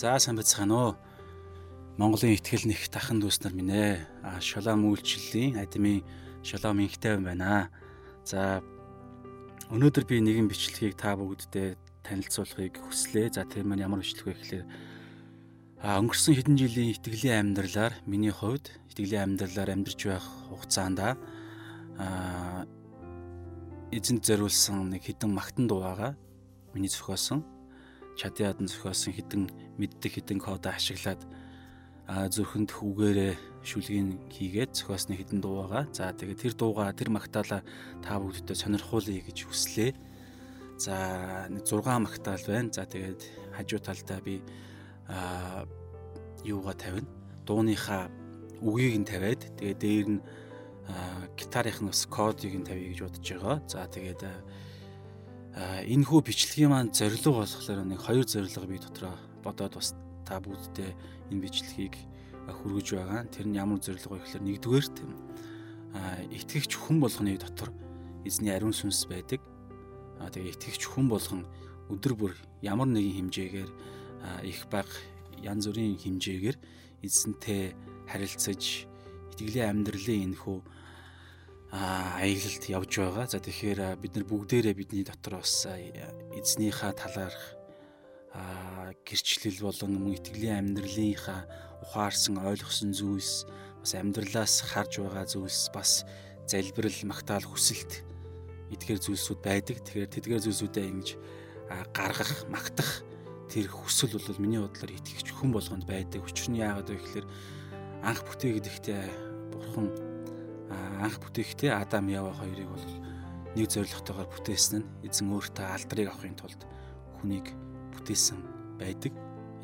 За сайн байцгаана уу. Монголын ихтгэл нэх тахан дүүс нар минь ээ. А шалам үйлчлэлийн адмын шалам инхтэй байна. За өнөөдөр би нэгэн бичлэгийг та бүгддээ танилцуулахыг хүслээ. За тэр маань ямар бичлэг вэ гэхээр а өнгөрсөн хэдэн жилийн итгэлийн амьдралаар миний хувьд итгэлийн амьдралаар амьдарч байх хугацаанд а эзэнт зориулсан нэг хідэн магтан дуугаа миний зохиосон чадын ядан зохиосон хідэн мэддэг хідэн кодоо ашиглаад зүрхэнд үгээрээ шүлгийг хийгээд зохиосны хідэн дуу байгаа. За тэгээд тэр дууга тэр магтаалаа та бүгддээ сонирхуулъя гэж хүслээ. За 6 магтаал байна. За тэгээд хажуу талдаа би юугаа тавина. Дууныхаа үгийг нь тавиад тэгээд дээр нь гитарын бас кодыг нь тавья гэж бодож байгаа. За тэгээд энэ хүү бичлэгийн маань зорилго болохоор нэг хоёр зорилго би дотроо бодоод бас та бүгдтэй энэ бичлэгийг хүргэж байгаа. Тэр нь ямар зорилго вэ гэхээр нэгдүгээрт итгэгч хүн болгоны дотор эзний ариун сүнс байдаг. Тэгээ итгэгч хүн болгон өдөр бүр ямар нэгэн хэмжээгээр их баг янз бүрийн хэмжээгээр эзэнтэй харилцаж итгэлийн амьдралын энэ хүү аялалд явж байгаа. За тэгэхээр бид нар бүгдээрээ бидний дотор бас эзнийхаа талаарх гэрчлэл болон мөн итгэлийн амьдралынхаа ухаарсан ойлгосон зүйлс бас амьдралаас харж байгаа зүйлс бас залбирал магтаал хүсэлт эдгээр зүйлсүүд байдаг. Тэгэхээр тэдгээр зүйлсүүдээ ингэж гаргах, магтах тэр хүсэл бол миний бодлоор итгэгч хүн болгонд байдаг. Учир нь яагаад вэ гэхээр анх бүтээгээд ихтэй бурхан анх бүтээхдээ Адам Ява хоёрыг бол нэг зорилготойгоор бүтээсэн нь эзэн өөртөө алдрыг авахын тулд хүнийг бүтээсэн байдаг.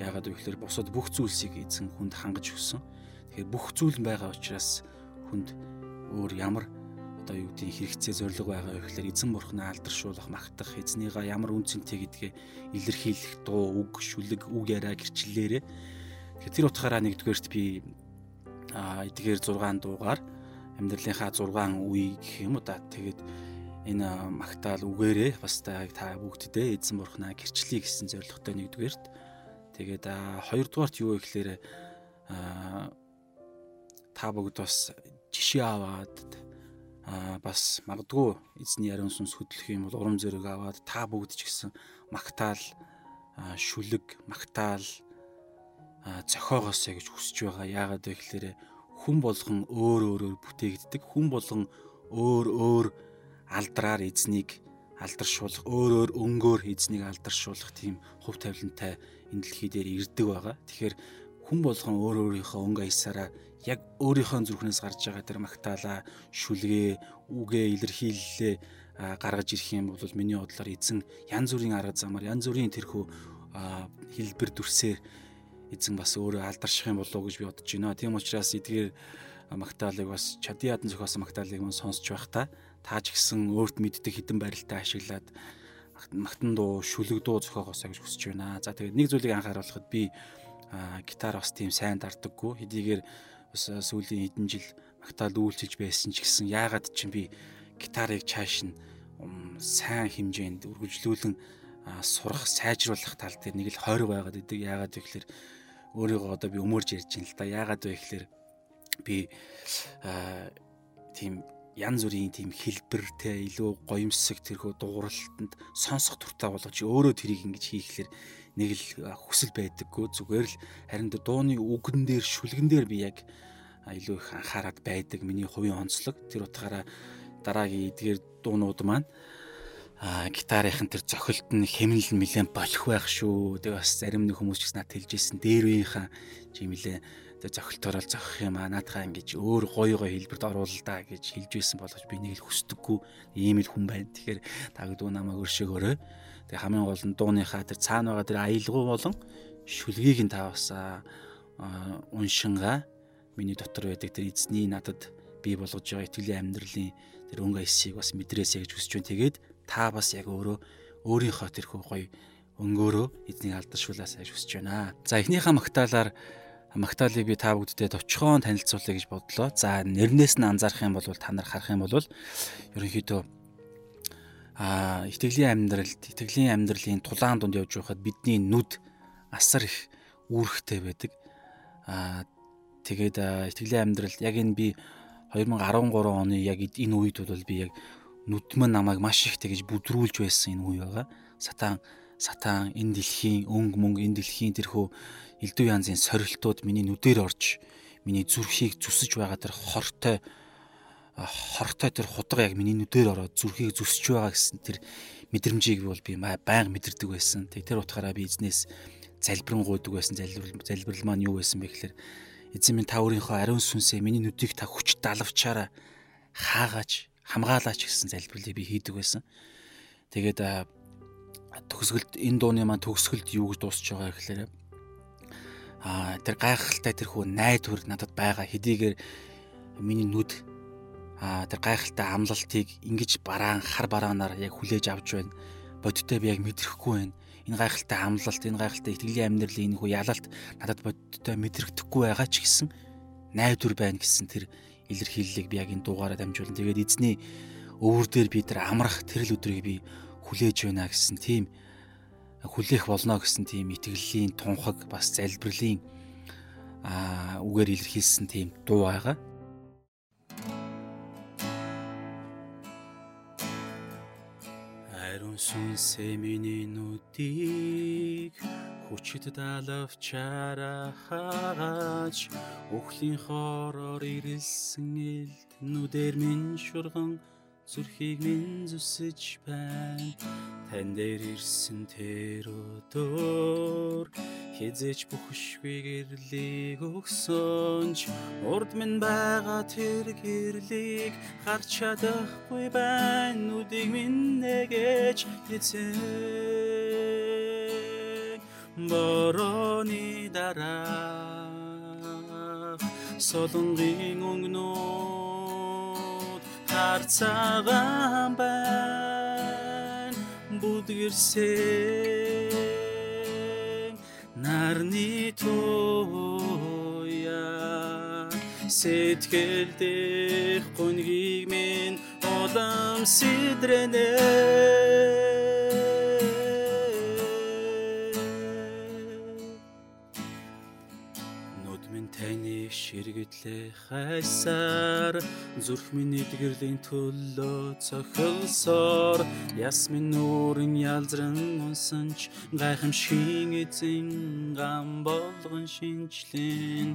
Яагаад вэ гэхээр бусад бүх зүйлсийг эзэн хүнд хангаж өгсөн. Тэгэхээр бүх зүйл байгаа учраас хүнд өөр ямар одоо юу гэдгийг хэрэгцээ зориг байгаа вэ гэхээр эзэн бурхнаа алдаршуулах, магтах, эзнийгаа ямар үнцэнтэй гэдгээ илэрхийлэх дуу, үг, шүлэг, үг яриа гэрчлэлээрээ. Тэгэхээр тэр утгаараа нэгдүгээрт би а эдгээр 6 дуугаар амьдралынхаа 6 үе гэх юм уу да. Тэгээд энэ магтаал үгээрээ бас та бүгддээ эзэн бурхнаа гэрчлэе гэсэн зорилготой нэгдүгээрт. Тэгээд хоёрдугаарт юу вэ гэхээр та бүгд бас жишээ аваад бас магадгүй эзний ариун сүнс хөдлөх юм бол урам зориг аваад та бүгд ч гэсэн магтаал шүлэг магтаал зохиогоосэй гэж хүсэж байгаа. Яагаад вэ гэхээр хүн болгон өөр өөрөөр бүтээгддэг. Хүн болгон өөр өөр алдраар эзнийг алдаршуулах, өөр өөр өнгөөр эзнийг алдаршуулах тийм хувь тавилантай энэ дэлхий дээр ирдэг байгаа. Тэгэхээр хүн болгон өөр өөрийнхөө өнгө аясаараа яг өөрийнхөө зүрхнээс гарч байгаа тэр магтаалаа, шүлгээ, үгээ илэрхийллээ гаргаж ирэх юм бол миний бодлоор эзэн янз бүрийн арга замаар янз бүрийн тэрхүү хэлбэр дүрсээр эзэн бас өөрөө алдарших юм болов уу гэж би бодож байна. Тийм учраас эдгээр магтаалыг бас чадын ядан зохиосон магтаалыг мөн сонсч байх та та ч гэсэн өөрт мэддэг хідэн барилтаа ашиглаад магтан дуу, шүлэг дуу зохиогоосаа гэж хүсэж байна. За тэгээд нэг зүйлийг анхааруулхад би гитар бас тийм сайн дардаггүй. Хэдийгээр бас сүүлийн хэдэн жил магтаал үйлчилж байсан ч гэсэн яагаад ч би гитарыг чааш нь сайн хэмжээнд үргэлжлүүлэн сурах, сайжруулах тал дээр нэг л хойр байгаад идэг. Яагаад вэ гэхээр өөрийгөө одоо би өмөрж ярьж байна л да. Яагаад вэ гэхээр би тийм янз бүрийн тийм хэлбэртэй илүү гоёмсог тэрхүү дууралтанд сонсох туртаа болгож өөрөө тэрийг ингэж хийхлээр нэг л хүсэл байдаггүй зүгээр л харин дууны үгэн дээр шүлгэн дээр би яг илүү их анхаарат байдаг миний хувийн онцлог тэр утгаараа дараагийн эдгээр дуунууд маань гитарын тэр зохилт нь хэмнэл нэлээд болох байх шүү. Тэгээ бас зарим нэг хүмүүс ч гэсэн над хэлжсэн дээр үеийнхаа чи нэлээд тэг зохилтоор л зохих юм а наадхаа ингэж өөр гоё гоё хэлбэрт оруулаа гэж хэлж байсан болгож би нэг л хүсдэггүй ийм л хүн байна. Тэгэхээр та дүү намайг өршөөгөөрэй. Тэг хамгийн гол нь дууныхаа тэр цаана байгаа тэр аялгау болон шүлгийг нь та бас уншингаа миний дотор байдаг тэр эзний надад бий болгож байгаа итгэлийн амьдралын тэр өнгө аясыг бас мэдрээсэй гэж хүсэж байна. Тэгээд та бас яг өөрөө өөрийнхөө тэрхүү гоё өнгөөрөө эзнийг алдаршуулаасаа гэж хүсэж байна. За эхнийхээ магтаалаар магтаалыг би та бүгдтэй товчхон танилцуулъя гэж бодлоо. За нэрнээс нь анзаарах юм бол та нар харах юм бол ерөнхийдөө а итгэлийн амьдралд итгэлийн амьдралын тулаан дунд явж байхад бидний нүд асар их үүрэгтэй байдаг. Аа тэгээд итгэлийн амьдрал яг энэ би 2013 оны яг энэ үед бол би яг нүдмэн намайг маш их тэгж бүдрүүлж байсан энэ үе байгаа. Сатан сатан энэ дэлхийн өнгө мөнгө энэ дэлхийн тэрхүү элдв янзын сорилтууд миний нүдээр орж миний зүрхийг зүсэж байгаа тэр хортой хортой тэр худаг яг миний нүдээр ороод зүрхийг зүсэж байгаа гэсэн тэр мэдрэмжийг бол би байнга мэдэрдэг байсан. Тэг тэр утгаараа би эзнээс залбирanгуудаг байсан. Залбирал залбирал маань юу байсан бэ гэхээр эзэн минь та өөрийнхөө ариун сүнсээ миний нүдийг та хүч далавчаараа хаагаач хамгаалаач гэсэн залбирлыг би хийдэг байсан. Тэгээд төгсгөлд энэ дууны маань төгсгөлд юу гэж дуусч байгаа гэхээр аа тэр гайхалтай тэр хөө найдвар надад байгаа хэдийгээр миний нүд аа тэр гайхалтай амлалтыг ингэж бараан хар бараанаар яг хүлээж авч байна. Бодиттой би яг мэдрэхгүй байна. Энэ гайхалтай амлалт, энэ гайхалтай итгэлийн амьдралын энэ хөө ялалт надад бодиттой мэдрэгдэхгүй байгаа ч гэсэн найдвар байна гэсэн тэр илэрхийллийг би яг энэ дуугаараа дамжуулна. Тэгээд эзний өвөр дээр би тэр амрах тэрл өдрийг би хүлээж байна гэсэн тийм хүлээх болно гэсэн тийм итгэлийн тунхаг бас залбирлын аа үгээр илэрхийлсэн тийм дуу байгаа. Ариун сүнсээ миний нүдийг хүчит далавчаараа хаагач өхлийн хороор ирэлсэн элд нүдэр минь шурган зүрхийг минь зүсэж байна. Тань дээр ирсэн тэр өдөр хизээч бүхшгүй гэрлийг өгсөнч урд минь байгаа тэр гэрлийг харч чадахгүй байна. Нүдийг минь нэгэж эцэг бороны дараа солонгийн өнгнөө харцаагаан байна. Бүдгэрсэн нарны тоя сэтгэл дэх гонгийг минь улам сэдрэнэ ширгэтлээ хайсаар зүрх минь эдгэрлийн төлөө цохилсоор. Яс минь нүрэн ялзран унсанч гайхамшиг эзэн гам болгон шинжлэн.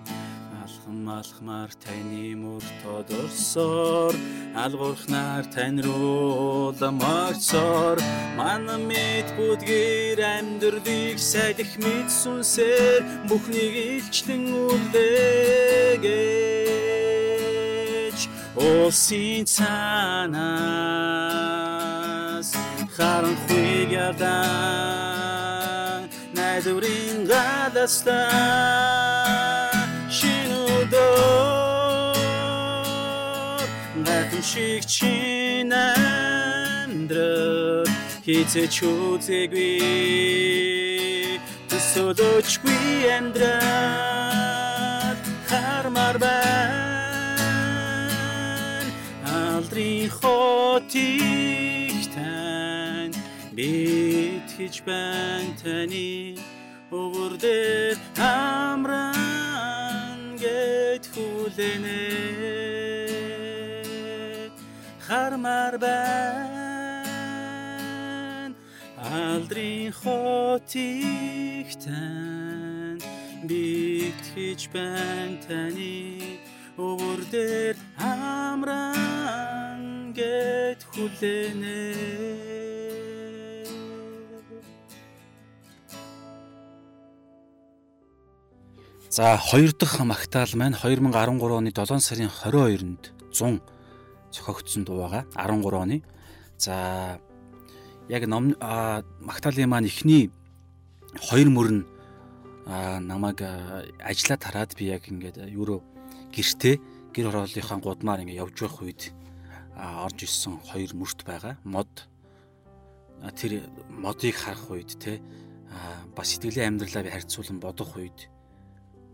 Алхам алхмаар таны мөр тодорсоор алгуурхнаар тань руу ламарцоор манай мэд бүдгэр амьдралыг сайдах мэд сүнсээр бүхнийг илчлэн үлдээгэж Улсын цаанаас харанхуйг ядан найдварын гадастаа шиг чин амьдрал хизээч үзээгүй төсөөлөчгүй амьдрал хармар байна алдрын хотыг тань бит хийж байна таны өвөр дээр амран гэт хүлэнэ. Хармаар байна. Алдрын хотыг тань бигтгэж байна таны өвөр дээр амран гэт хүлэнэ За хоёр дахь магтаал маань 2013 оны 7 сарын 22-нд 100 зохиогдсон дуу байгаа 13 оны. За яг ном Магдалины маань эхний хоёр мөрн намайг ажиллаад хараад би яг ингээд юуруу гэртээ гэр хорооллынхаа гудмаар ингээд явж байх үед орж ирсэн хоёр мөрт байгаа. Мод тэр модыг харах үед те бас сэтгэлийн амьдралаа би харьцуулан бодох үед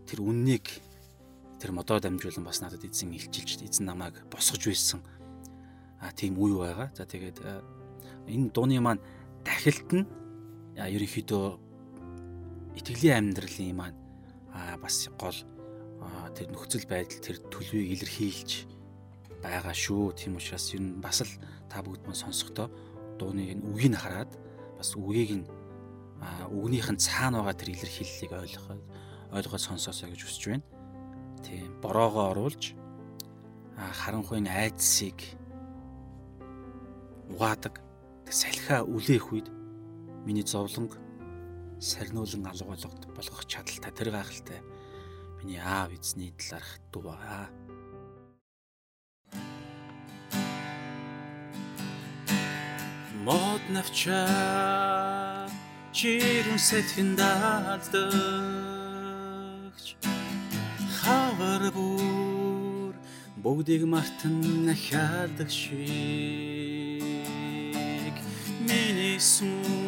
тэр үннийг тэр модоо дамжуулан бас надад эзэн илчилж эзэн намайг босгож байсан а тийм үе байгаа. За тэгээд энэ дууны маань дахилт нь ерөнхийдөө итгэлийн амьдралын маань аа бас гол тэр нөхцөл байдал тэр төлөвийг илэрхийлж байгаа шүү. Тийм учраас ер нь бас л та бүгд мөн сонсохдоо дууны энэ үгийг хараад бас үгийг нь үгнийх нь цаана байгаа тэр илэрхийллийг ойлгоход ойлгоод сонсоосоо гэж хүсэж байна. Тийм бороогоо оруулж харанхуйн айдсыг угаадаг салхиа үлээх үед миний зовлонг сарниулан алга болгох чадaltaй тэр гайхалтай. Миний аав эзний талаарх дуу байгаа. Мод навчаа чирүүн сэтхэн даалдагч. Хавар бүр бүгдийг мартан ахиалдаг шиг. Миний сүнс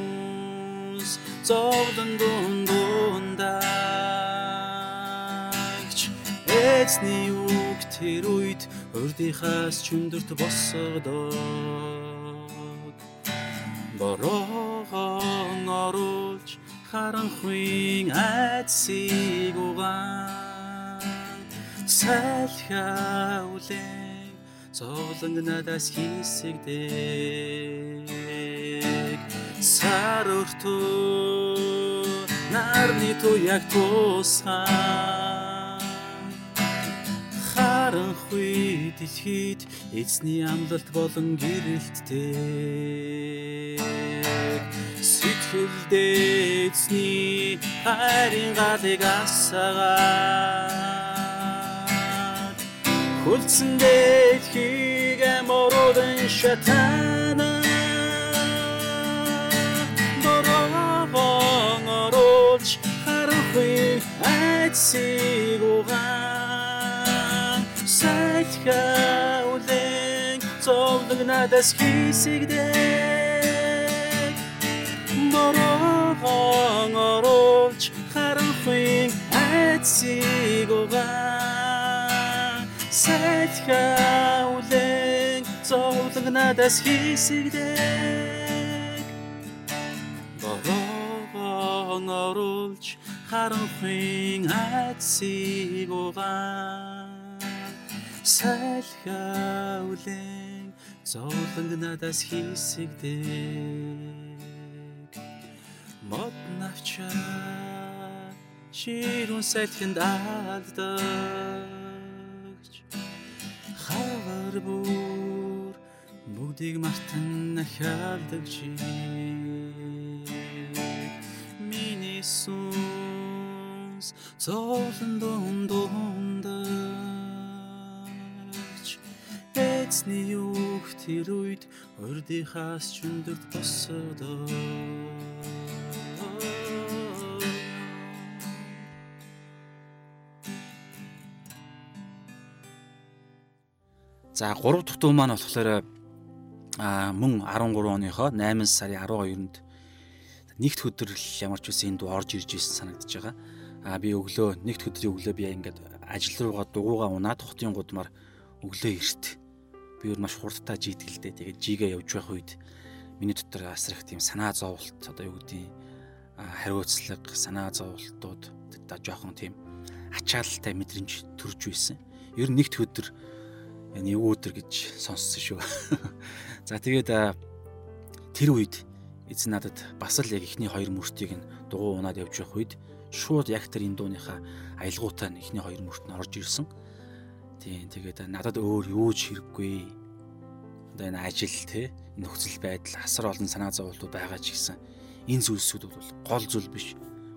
зовлон дундуундагч эцний үг тэр үед урдийнхаас чөндөрт босгодоо бороогон оруулж харанхуйн айдсыг угаан. Салхиа үлэн зовлон надаас хийсэгдэг сар өртөө нарны туяг тусгай. Харанхуй дэлхийд эзний амлалт болон гэрэлттэй. Сэтгэлдээ эзний хайрын галыг асаагаад хүлцэн дэлхийг мородын шатана айцыг угаан сайтха үлэн зовлог надас хийсэгдээ дорогон оруулж харахгүй айцыг угаан сайтха үлэн зовлог надас хийсэгдээ дорогон оруулж харанхуйн айцыг угаан сайлхаа үлэн зовлонг надаас хийсэгдэг мод навчаа ширүүн сайлхинд алдагч. Хавар бүр бүгдийг мартан ахиалдаг чи миний сүнс зовлон дундуундагч эцний юг тэр үед урдихаас чөндөрт босодоо За 3 дахь дуу маань болохоор а мөн 13 оныхоо 8 сарын 12-нд нэгд өдөр л ямар ч үсэн энэ дуу орж ирж ирсэн санагдаж байгаа. А би өглөө нэгд өдрийн өглөө би ингээд ажил руугаа дугуугаа унаад хотын гудмаар өглөө эрт. Би өөр маш хурдтай жийтгэлтэй тэгээд жигээ явж байх үед миний дотор асрах тийм санаа зовлт одоо юу гэдгийг хариуцлага санаа зовлтууд одоо жоохон тийм ачаалттай мэдрэмж төрж байсан. Ер нь нэгд өдөр энэ юу өдөр гэж сонссон шүү. За тэгээд тэр үед эзэн надад бас л яг ихний хоёр мөртийг нь дугуй унаад явж явах үед шууд яг тэр энэ дууныхаа аялгуутай нь ихний хоёр мөрт нь орж ирсэн. Тийм тэгээд надад өөр юу ч хэрэггүй. Одоо энэ ажил те энэ нөхцөл байдал асар олон санаа зовлтууд байгаа ч гэсэн энэ зүйлсүүд бол гол зүйл биш.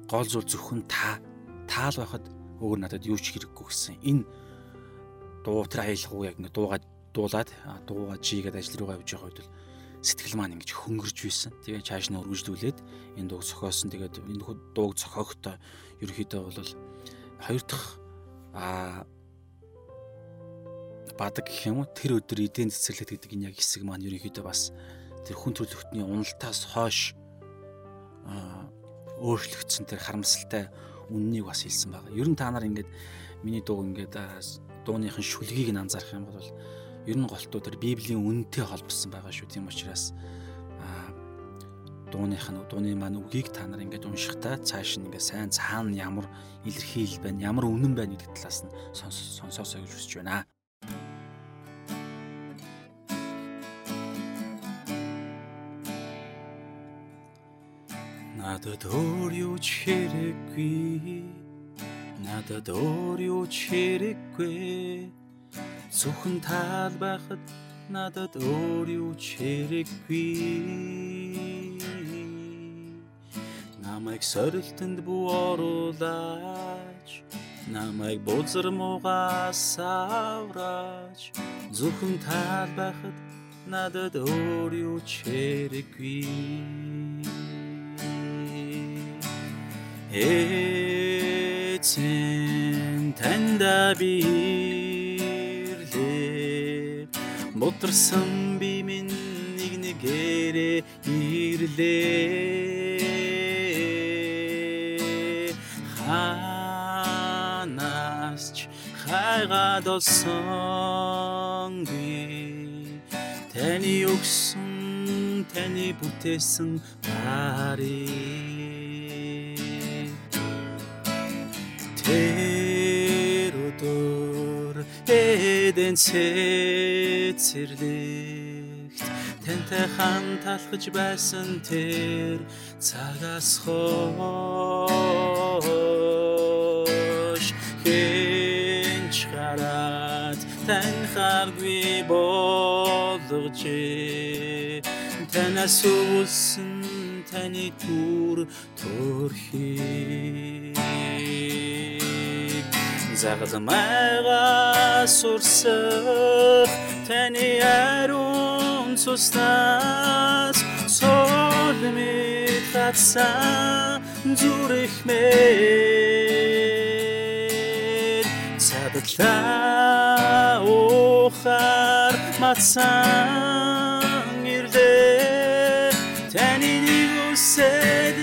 Гол зүйл зөвхөн та таал байхад өөр надад юу ч хэрэггүй гэсэн. Энэ дуу тэр аялгау яг ингээ дуугаад дуулаад дуугаа жигээд ажил руугаа явж байгаа үед л сэтгэл маань ингэж хөнгөрж байсан. Тэгээ чааш нь өргөжлүүлээд энэ дууг зохиосон. Тэгээд энэ дууг зохиохдоо ерөөхдөө бол хоёр дахь а бадаг гэх юм уу тэр өдөр эдийн цэцэрлэг гэдэг энэ яг хэсэг маань ерөнхийдөө бас тэр хүн төрөлхтний уналтаас хойш өөрчлөгдсөн тэр харамсалтай үннийг бас хэлсэн байгаа. Ер нь та нар ингээд миний дуу ингээд дууныхын шүлгийг нь анзаарах юм бол ер нь голтуу тэр Библийн үнэтэй холбосон байгаа шүү. Тийм учраас дууных нь дууны маань үгийг та нар ингээд уншихтаа цааш нь ингээд сайн цаана ямар илэрхийлэл байна, ямар үнэн байна гэдэг талаас нь сонсоосоо гэж хүсэж байна. Надад өөр юу ч хэрэггүй. Надад өөр юу ч хэрэггүй. Зөвхөн таал байхад надад өөр юу ч хэрэггүй. Намайг сорилтонд бүү оруулаач. Намайг бузар муугаас авраач. Зөвхөн таал байхад надад өөр юу ч хэрэггүй. Эцэн танда бирлээ Мударсан би минь нэг нэгээрээ ирлээ. Ханаас ч хайгаад олсон би. Таны өгсөн таны бүтээсэн барыг Тэр өдөр эдэн цэцэрлэгт Тэнтэй хамталхаж байсан тэр цагаас хойш хинч гараад танхааргүй болгожээ танаас өвсөн таны түр төрхий загалмайга сурсах таны ариун цуснаас солмит хатсан зүрхмээр цадатлаа ухаар матсан ирлээ таны нэг үсэд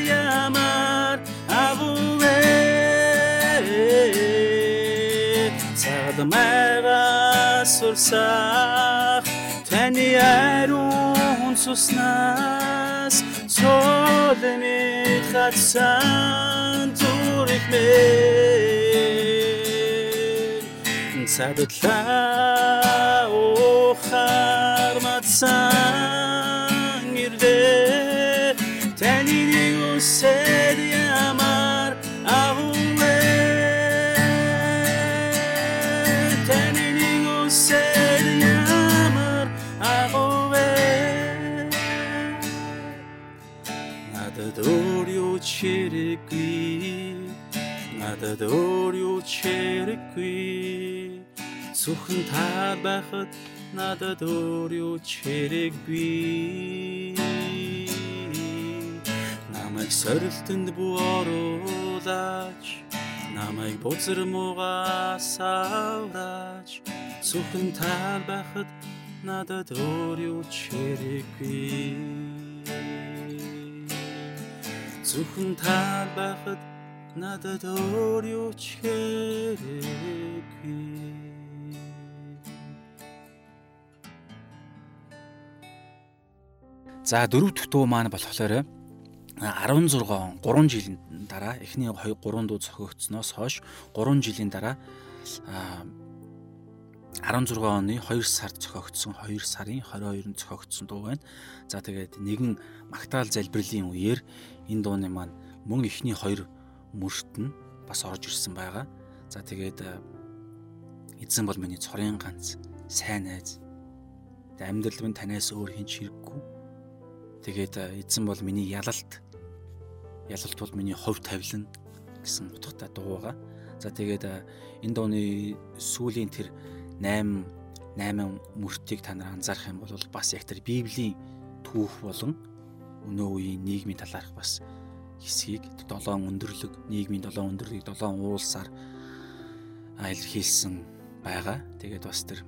ариун цуснаас цолмит хатсан зүрхмээ цадатлаа ухаар матсан ирлээ таны нэг үсэд ямар хэрэггүй надад өөр юу ч хэрэггүй зөвхөн та байхад надад өөр юу ч хэрэггүй намайг сорилтонд бүү оруулаач намайг бузар муугаас авраач. Зөвхөн та байхад надад өөр юу ч хэрэггүй Зөвхөн та байхад надад өөр юу ч хэрэггүй. За дөрөв дэх дуу маань болохоор 16 он 3 жилийн дараа эхний 2 3 дуу зохиогдсноос хойш 3 жилийн дараа 16 оны 2 сард зохиогдсон 2 сарын 22-нд зохиогдсон дуу байна. За тэгээд нэгэн магтаал залбирлын үеэр энэ дууны маань мөн ихний хоёр мөрөлт нь бас орж ирсэн байгаа. За тэгээд эзэн бол миний цорын ганц сайн найз. Тэгээд амьдрал минь танаас өөр хинч хэрэггүй. Тэгээд эзэн бол миний ялалт. Ялалт бол миний хов тавилан гэсэн утгатай дуу байгаа. За тэгээд энэ дууны сүүлийн тэр 8 8 мөртийг та нар анзаарах юм бол бас яг тэр Библийн түүх болон өнөө үеийн нийгмийн талаарх бас хэсгийг 7 өндөрлөг нийгмийн 7 өндөрлөгийг 7 уулсаар илэрхийлсэн байгаа. Тэгээд бас тэр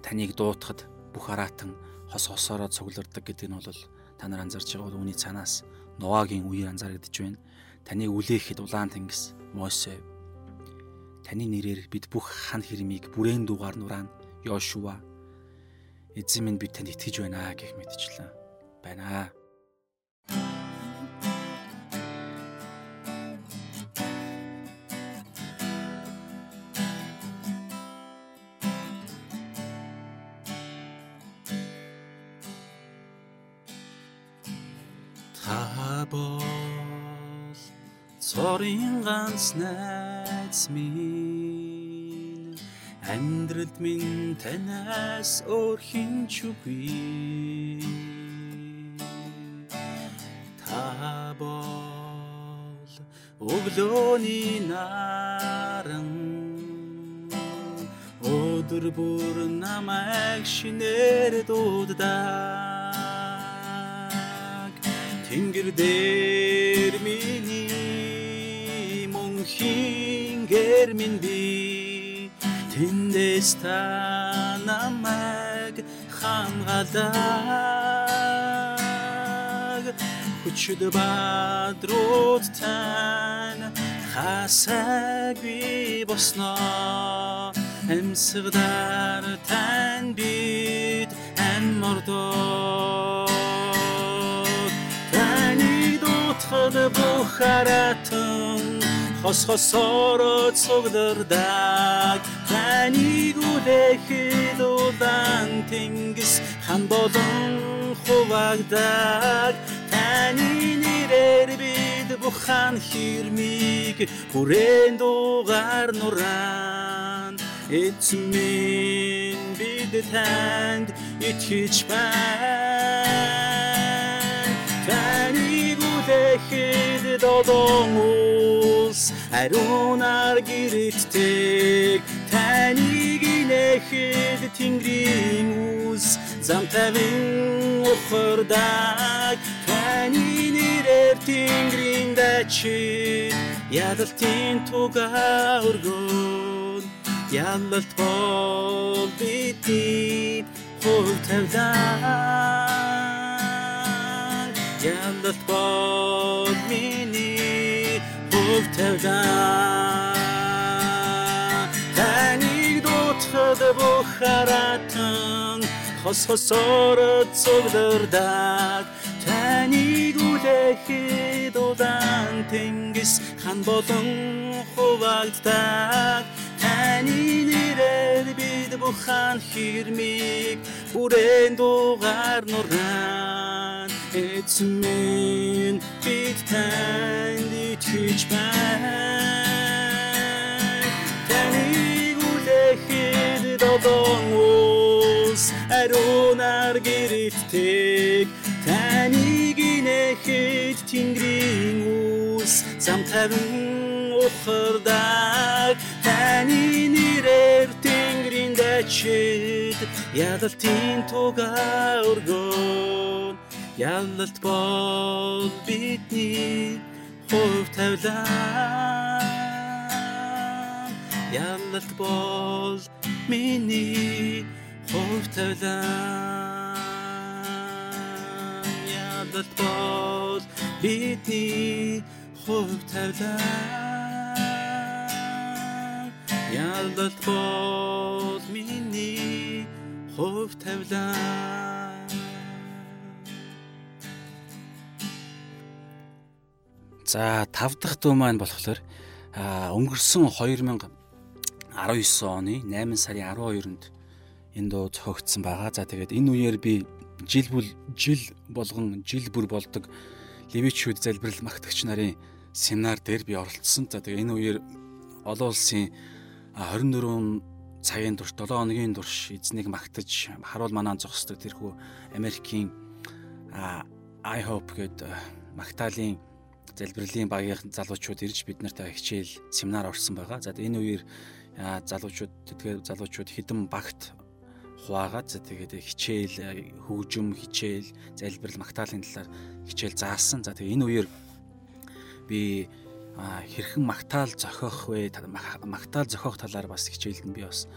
таныг дуутахад бүх аратан хос хосоороо цугларддаг гэдэг нь бол та нар анзарч байгаа бол үүний цаанаас Ноагийн үеэр анзаарэгдэж байна. Таныг үлээхэд улаан тэнгис Мосе таны нэрээр бид бүх хан хэрмийг бүрээн дугаар нураан Йошуа эзэн минь бид танд итгэж байна гэх мэтчлэн байна. Найз минь амьдралд минь танаас өөр хинч үгүй. Та бол өглөөний наран өдөр бүр намайг шинээр дууддаг. Тэнгэр дээр миний мөнхийн гэр минь би. Тэндээс та намайг хамгаалдаг хүчд бадрууд тань хасаг би босноо эмсгдаар тань бид ан мордоо таны дутхад бухаратан хос хосоор цуглардаг таныг үлэхэд улаан тэнгис хан болон хуваагдаг таны нэрээр бид бухан хэрмийг хүрээнд дугаар нуран эцмин бид танд итгэж байна таныг үлэхэд додон ус ариунаар гэрэтдэг таныг инэхэд тэнгэрийн ус зам тавин ухардаг. Таны нэрээр тэнгэрийн дачид ядалтын туга өргөн ялалт бол бидний хувь тавилан ялалт бол миний хувь тавилан таныг дутхад бухаратан хос хосоор цуглардаг. Таныг үлэхэд удаан тэнгис хан болон хуваагддаг. Таны нэрээр бид бухан хэрмийг бүрэн дугаар нуран эцмэн бид танд итгэж байна. Таныг үлэхэд додон ус ариунаар гэрэтдэг таныг инэхэд тэнгэрийн ус зам тавин ухардаг таны нэрээр тэнгэрийн дачид ялалтын туга өргөн ялалт бол бидний хувь тавилан ялалт бол миний хувь тавилан ялалт бол бидний хувь тавилан ялалт бол миний хувь тавилан За тав дахь дуу маань болохоор өнгөрсөн 2019 оны 8 сарын 12-нд энэ дуу зохиогдсон байгаа. За тэгээд энэ үеэр би жил бүл жил болгон жил бүр болдог левичүүд залбирал магтагч нарын семинар дээр би оролцсон. За тэгээ энэ үеэр олон улсын 24 цагийн турш 7 хоногийн турш эзнийг магтаж харуул манаан зогсдог тэрхүү Америкийн I hope гэдэг магтаалын залбирлын багийн залуучууд ирж бид нартай хичээл семинар орсон байгаа. За энэ үеэр залуучууд тэдгээр залуучууд хідэн багт хуваагаад за тэгээд хичээл хөгжим хичээл залбирал магтаалын талаар хичээл заасан. За тэгээд энэ үеэр би хэрхэн магтаал зохиох вэ? Магтаал зохиох талаар бас хичээлд нь би бас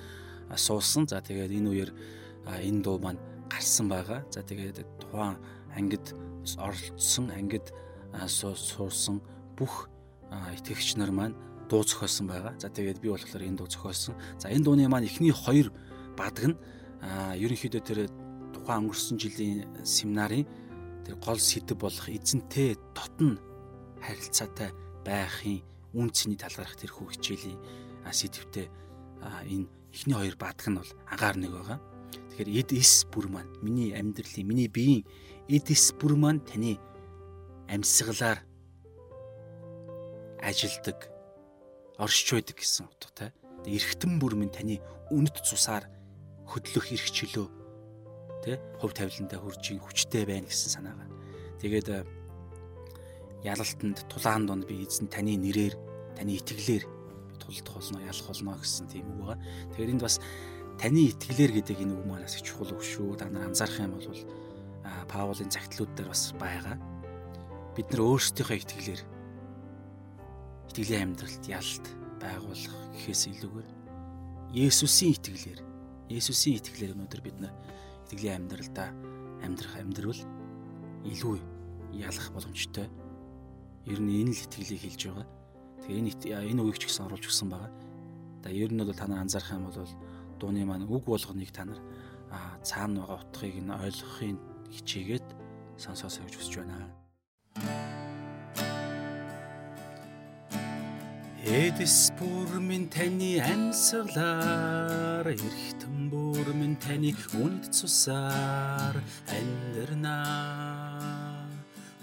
суусан. За тэгээд энэ үеэр энэ дуу маань гарсан байгаа. За тэгээд тухайн ангид оролцсон, ангид суусан бүх итгэгч нар маань дуу зохиосон байгаа. За тэгээд би болохоор энэ дуу зохиосон. За энэ дууны маань эхний хоёр бадаг нь ерөнхийдөө тэр тухайн өнгөрсөн жилийн семинарын тэр гол сэдв болох эзэнтэй дотн харилцаатай байхын үн цэний талаарх тэр хүү хичээлийн сэдвтэй энэ эхний хоёр бадаг нь бол агаар нэг байгаа. Тэгэхээр эд эс бүр маань миний амьдралын миний биеийн эд эс бүр маань таны амьсгалаар ажилдаг оршиж байдаг гэсэн утгатай. Эргэтэн бүр минь таны үнэт цусаар хөдлөх эрх чөлөө тэ хувь тавиландаа хуржийн хүчтэй байна гэсэн санаагаа. Тэгээд э, ялалтанд тулаан донд би эзэн таны нэрээр таны итгэлээр тулдах болно ялах болно гэсэн тийм үг байгаа. Тэгэхээр энд бас таны итгэлээр гэдэг энэ үг манаас их чухал үг шүү. Та нар анзаарах юм бол Паулын загтлууд дээр бас байгаа. Бид нар өөрсдийнхөө итгэлээр итгэлийн амьдралд ялалт байгуулах гэхээс илүүгээр Есүсийн итгэлээр Есүсийн итгэлээр өнөөдөр бид нар итгэлийн амьдралдаа амьдрах амьдрал илүү ялах боломжтой. Ер нь энэ л итгэлийг хэлж байгаа. Тэгээ энэ энэ үгийг ч гэсэн оруулж өгсөн байгаа. За ер нь бол та нар анзаарах юм бол дууны маань үг болгоныг та нар цаана байгаа утгыг нь ойлгохын хичээгээд сонсоосоо гэж хүсэж байна. Эдэс бүр минь таны амьсгалаар эргэтэн бүр минь таны үнэт цусаар амьдрнаа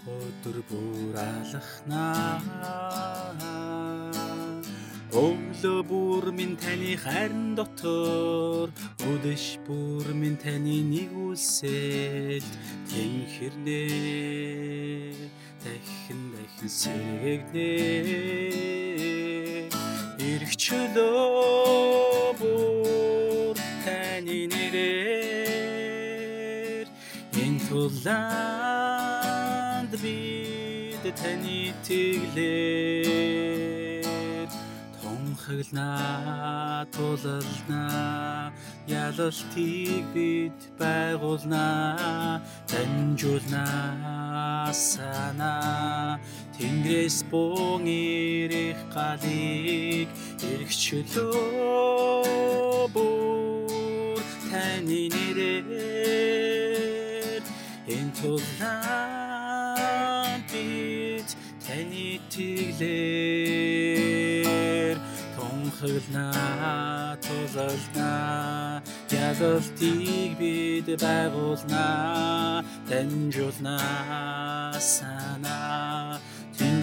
өдөр бүр алхнаа Өглөө бүр минь таны харин дотор өдөш бүр минь таны нэг үлсэл тэнхэрнэ дахин дахин сэргэгнэ Иргчлөө бүр таны нэрээр. Энэ тулаанд бид таны тэглээр. Тунхаглнаа тулалнаа ялалтыг бид байгуулнаа дамжуулнаа санаа Тэнгэрээс буун ирэх галыг эргчлөө бүр таны нэрээр. Энэ тулаан бид таны тэглэр тунхаглнаа тулалнаа ялалтыг бид байгуулнаа дамжуулнаа санаа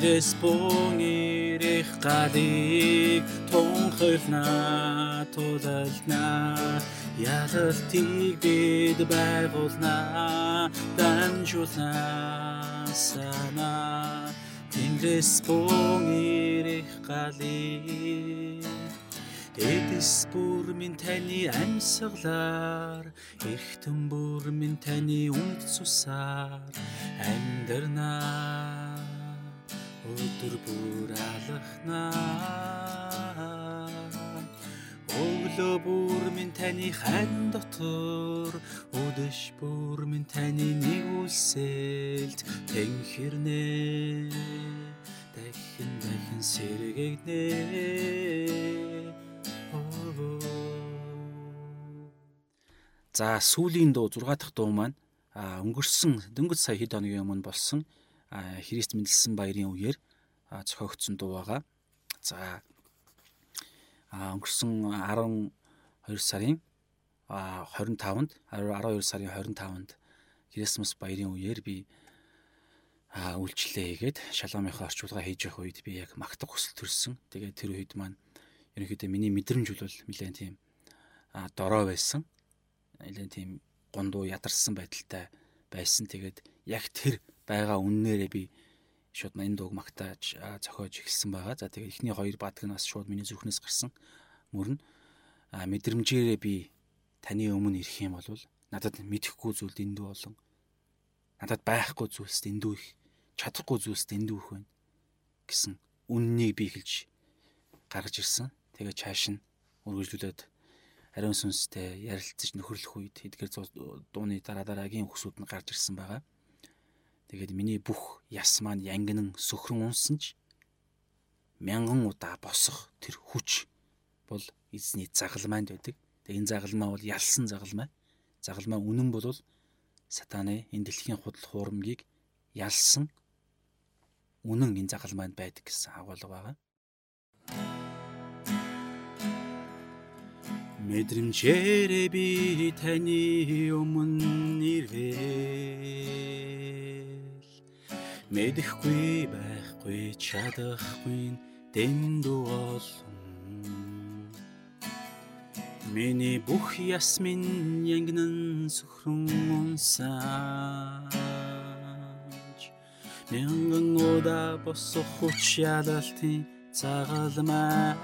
Тэндээс бун ирэх галыг тунхаглнаа тулалнаа ялалтыг бид байгуулнаа дамжуулнаа санаа Тэндээс бун ирэх галыг Эдэс бүр минь таны амьсгалаар эргэтэн бүр минь таны үнд цусаар амьдрнаа өдөр бүр алхнаа Өглөө бүр минь таны хан дотор өдөш бүр минь таны нэг үлсэлд тэнхэрнэ. Дахин дахин сэргэгнэ За сүүлийн дуу 6 дахь дуу маань өнгөрсөн дөнгөж сая хэд хоногийн өмнө болсон Христ мэндэлсэн баярын үеэр зохиогдсон дуу байгаа. За өнгөрсөн 12 сарын 25-нд 12 сарын 25-нд Крисмас баярын үеэр би үйлчлээ хийгээд шалгамынхаа орчуулга хийж явах үед би яг магтах хүсэл төрсөн. Тэгээд тэр үед маань ерөнхийдөө миний мэдрэмж бол нэлээд тийм дорой байсан. Нэлээд тийм гондуу ядарсан байдалтай байсан. Тэгээд яг тэр байгаа үннээрээ би шууд энэ дууг магтааж зохиож эхэлсэн байгаа. За тэгээ эхний хоёр бадаг нь бас шууд миний зүрхнээс гарсан мөрн а мэдрэмжээрээ би таны өмнө ирэх юм бол надад мэдэхгүй зүйл дэндүү болон надад байхгүй зүйлс дэндүү их чадахгүй зүйлс дэндүү их байна гэсэн үннийг би эхэлж гаргаж ирсэн. Тэгээ чааш нь үргэлжлүүлээд ариун сүнстэй ярилцаж нөхөрлөх үед эдгээр дууны дараа дараагийн хөсүүд нь гарч ирсэн байгаа. Тэгээд миний бүх яс маань янгинан сөхрөн унсан ч мянган удаа босох тэр хүч бол эзний загалмайнд байдаг. Тэгээд энэ загалмаа бол ялсан загалмай. Загалмаа үнэн бол сатаны энэ дэлхийн худал хуурмгийг ялсан үнэн энэ загалмайнд байдаг гэсэн агуулга байгаа. Мэдрэмжээрээ би таны өмнө ирвээ Мэдэхгүй байхгүй чадахгүй дэндүү олон. Миний бүх ясмин янгнан сүхрэн унсааж Мянган удаа босох хүч ядалтын цагаалмаа.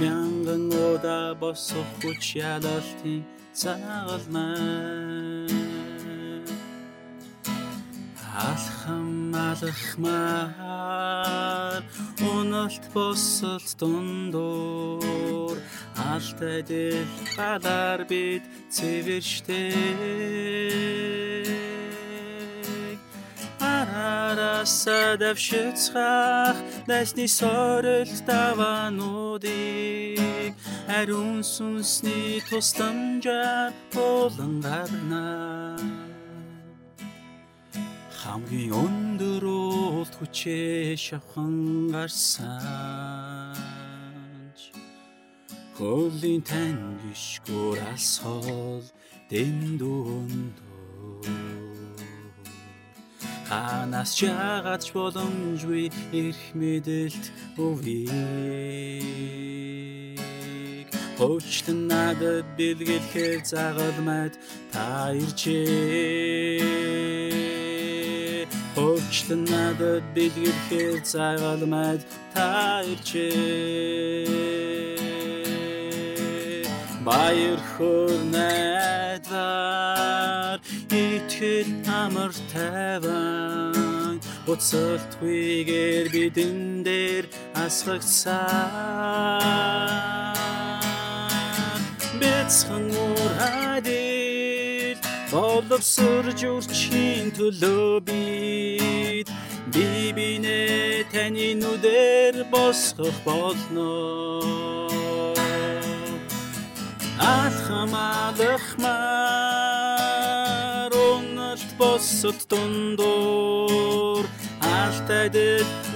Мянган удаа босох хүч ядалтын цагаалмаа Алхам алхмаар уналт босолт дундуур. Алтай дэл галаар бид цэвэрштэй Араасаа давшицхах дайсны сорилт давануудыг ариун сүнсний тусламжаар болон гарнаа хамгийн өндөр уулт хүчээ шавхан гарсанч Хөлийн тань гიშгүр алсхол дэндүүндөө Ханаас чагач боломжгүй эрх мэдэлт өвийг Хөөчлөн надад бэлгэлэхээр загалмайд та ирчээ Хөөчлөн надад бэлгэхээр цагаалмайд та ирчээ Баяр хөөр найдвар итгэл амар тайван Уцалтгүйгээр бидэн дээр асгагцсан Бэцхэн мөр хадил боловсрж үрчхийн төлөө бид. Би бинэ таны нүдээр босгох болно. Алхамалахмар уналт босот дундуур. Алтайд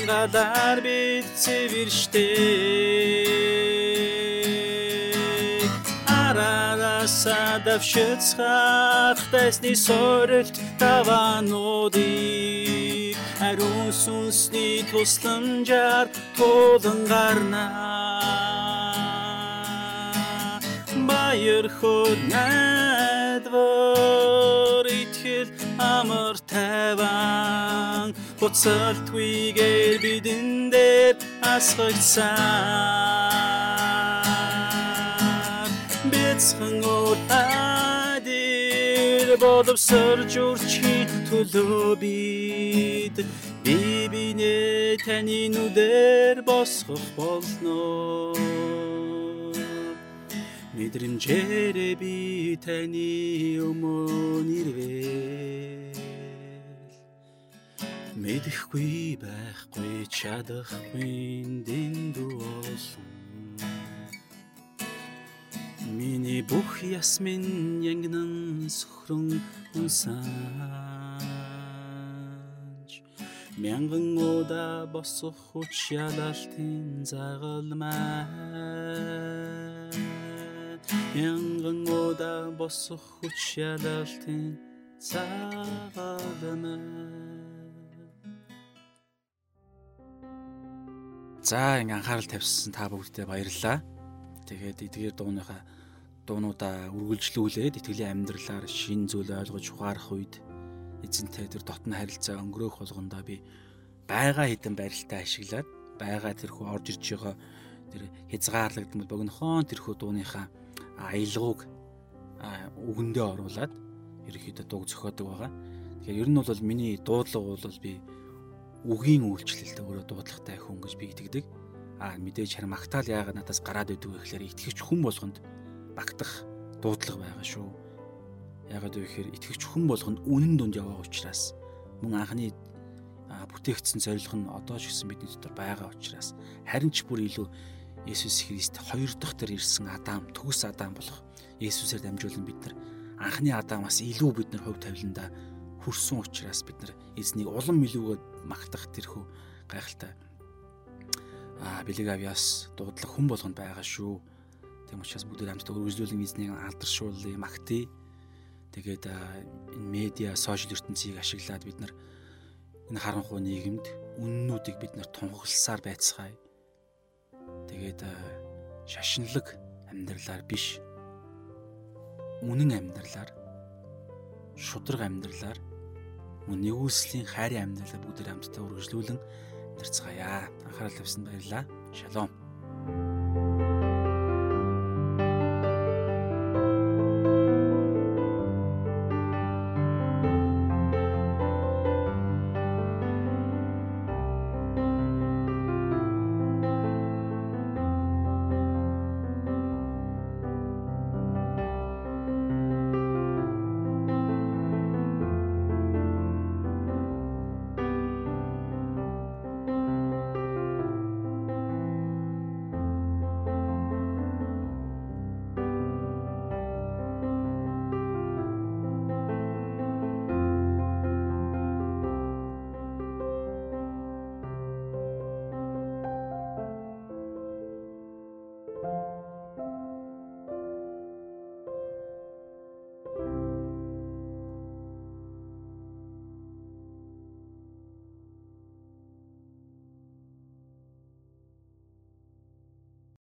галаар бид цэвэрштэй Араасаа давшицхах тайсны сорилт тавануудыг Ариун сүнсний тусламжаар тулан гарнаа Баяр хөөр найдвар итгэл амар тайван. Буцалтгүйгээр бидэн дээр асгагцсан Бяцхан уртадир боловсрж үрчи төлөө бид. Би бинэ таны нүдээр босгох болно. Мэдрэмжээрээ би таны өмнө ирвэл. Мэдэхгүй байхгүй чадахгүй дэндүү олон Миний бүх ясмин янгнан сүхрэн унсааж мянган удаа босох хүч ялалтын загалмаа мянган удаа босох хүч ялалтын загалмаа За ин анхаарал тавьсан та бүгдээ баярлалаа. Тэгээд эдгээр дууныхаа дуунуудаа үргэлжлүүлээд итгэлийн амьдралаар шин зүйл ойлгож ухаарах үед эзэнтэй тэр дотн харилцаа өнгөрөөх болгондоо би байгаа хэдэн барилтаа ашиглаад байгаа тэрхүү орж ирж байгаа тэр хязгаарлагдмал богинохон тэрхүү дууныхаа аялгауг үгэндээ оруулаад ерөөхдөө дууг зохиодог байгаа. Тэгэхээр ер нь бол миний дуудлага бол би үгийн үйлчлэлтэй өөрөө дуудлагатай хүн гэж би итгэдэг. Аа мэдээж харин магтаал яагаад надаас гараад идэв гэхээр итгэвч хүн болгонд багтах дуудлага байгаа шүү. Яагаад вэ гэхээр итгэвч хүн болгонд үнэн дунд яваа учраас мөн анхны бүтээгдсэн зорилго нь одоо ч гэсэн бидний дотор байгаа учраас харин ч бүр илүү Есүс Христ хоёр дахь тэр ирсэн Адам, төгс Адам болох Есүсээр дамжуулан бид нар анхны Адамаас илүү бид нар хувь тавиланда хүрсэн учраас бид нар эзнийг улам илүүгээ магтах тэрхүү гайхалтай а бэлэг авьяас дуудлага хүн болгонд байгаа шүү. Тэм учраас бүгд хамтдаа өргөжлүүлэн эзнийг алдаршуулъя, магтъя. Тэгээд энэ медиа, сошиал ертөнцийг ашиглаад бид нар энэ харанхуй нийгэмд үннүүдийг бид нар тунхагласаар байцгаая. Тэгээд шашинлаг амьдралаар биш үнэн амьдралаар шудраг амьдралаар мөн нэгүслийн хайрын амьдралаа бүгд хамтдаа үргэлжлүүлэн амьдарцгаая. Анхаарал тавьсанд баярлалаа. Шалом.